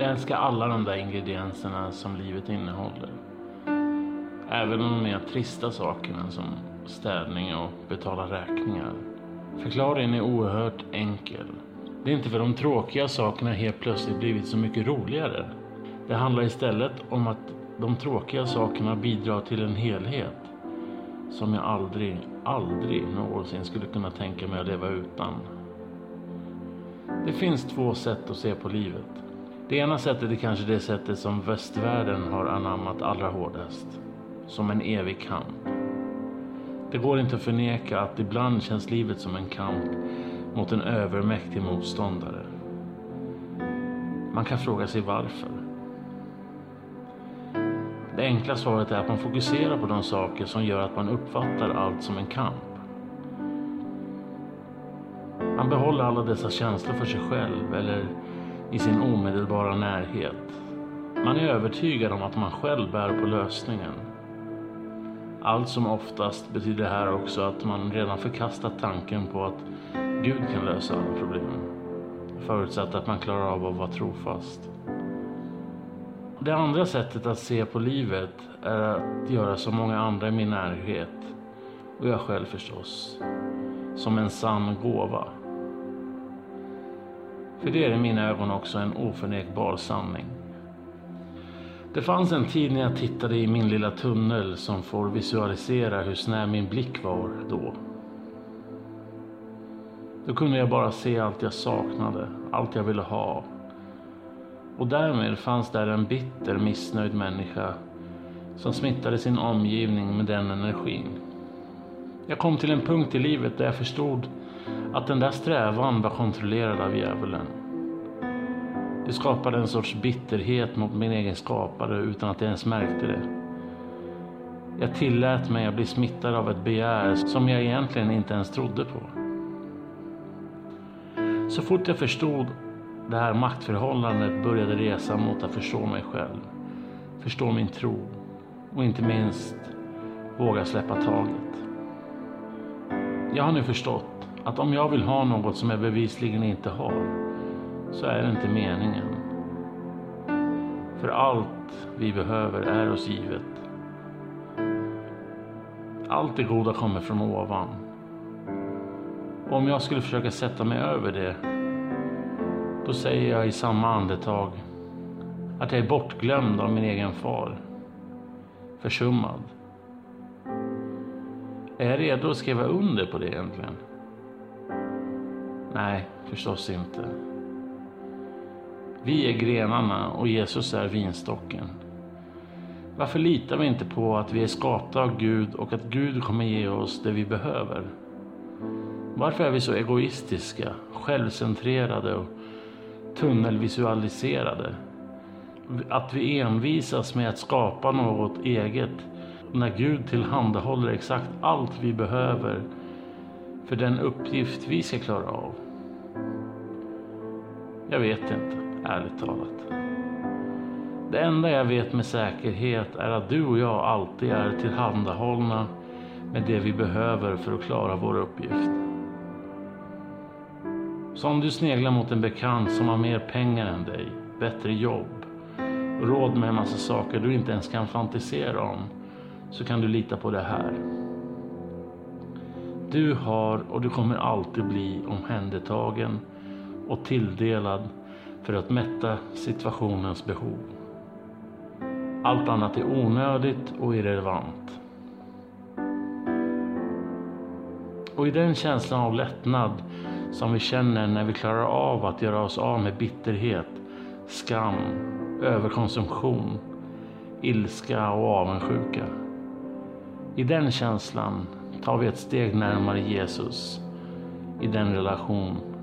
Jag älskar alla de där ingredienserna som livet innehåller. Även de mer trista sakerna som städning och betala räkningar. Förklaringen är oerhört enkel. Det är inte för de tråkiga sakerna helt plötsligt blivit så mycket roligare. Det handlar istället om att de tråkiga sakerna bidrar till en helhet som jag aldrig, aldrig någonsin skulle kunna tänka mig att leva utan. Det finns två sätt att se på livet. Det ena sättet är kanske det sättet som västvärlden har anammat allra hårdast. Som en evig kamp. Det går inte att förneka att ibland känns livet som en kamp mot en övermäktig motståndare. Man kan fråga sig varför. Det enkla svaret är att man fokuserar på de saker som gör att man uppfattar allt som en kamp. Man behåller alla dessa känslor för sig själv eller i sin omedelbara närhet. Man är övertygad om att man själv bär på lösningen. Allt som oftast betyder det här också att man redan förkastat tanken på att Gud kan lösa alla problem. Förutsatt att man klarar av att vara trofast. Det andra sättet att se på livet är att göra som många andra i min närhet och jag själv förstås. Som en sann gåva. För det är i mina ögon också en oförnekbar sanning. Det fanns en tid när jag tittade i min lilla tunnel som får visualisera hur snäv min blick var då. Då kunde jag bara se allt jag saknade, allt jag ville ha. Och därmed fanns där en bitter, missnöjd människa som smittade sin omgivning med den energin. Jag kom till en punkt i livet där jag förstod att den där strävan var kontrollerad av djävulen. Det skapade en sorts bitterhet mot min egen skapare utan att jag ens märkte det. Jag tillät mig att bli smittad av ett begär som jag egentligen inte ens trodde på. Så fort jag förstod det här maktförhållandet började resa mot att förstå mig själv, förstå min tro och inte minst våga släppa taget. Jag har nu förstått att om jag vill ha något som jag bevisligen inte har så är det inte meningen. För allt vi behöver är oss givet. Allt det goda kommer från ovan. Och om jag skulle försöka sätta mig över det, då säger jag i samma andetag att jag är bortglömd av min egen far. Försummad. Är jag redo att skriva under på det egentligen? Nej, förstås inte. Vi är grenarna och Jesus är vinstocken. Varför litar vi inte på att vi är skapta av Gud och att Gud kommer ge oss det vi behöver? Varför är vi så egoistiska, självcentrerade och tunnelvisualiserade? Att vi envisas med att skapa något eget när Gud tillhandahåller exakt allt vi behöver för den uppgift vi ska klara av. Jag vet inte ärligt talat. Det enda jag vet med säkerhet är att du och jag alltid är tillhandahållna med det vi behöver för att klara vår uppgift. Så om du sneglar mot en bekant som har mer pengar än dig, bättre jobb råd med en massa saker du inte ens kan fantisera om, så kan du lita på det här. Du har och du kommer alltid bli omhändertagen och tilldelad för att mätta situationens behov. Allt annat är onödigt och irrelevant. Och i den känslan av lättnad som vi känner när vi klarar av att göra oss av med bitterhet, skam, överkonsumtion, ilska och avundsjuka. I den känslan tar vi ett steg närmare Jesus i den relation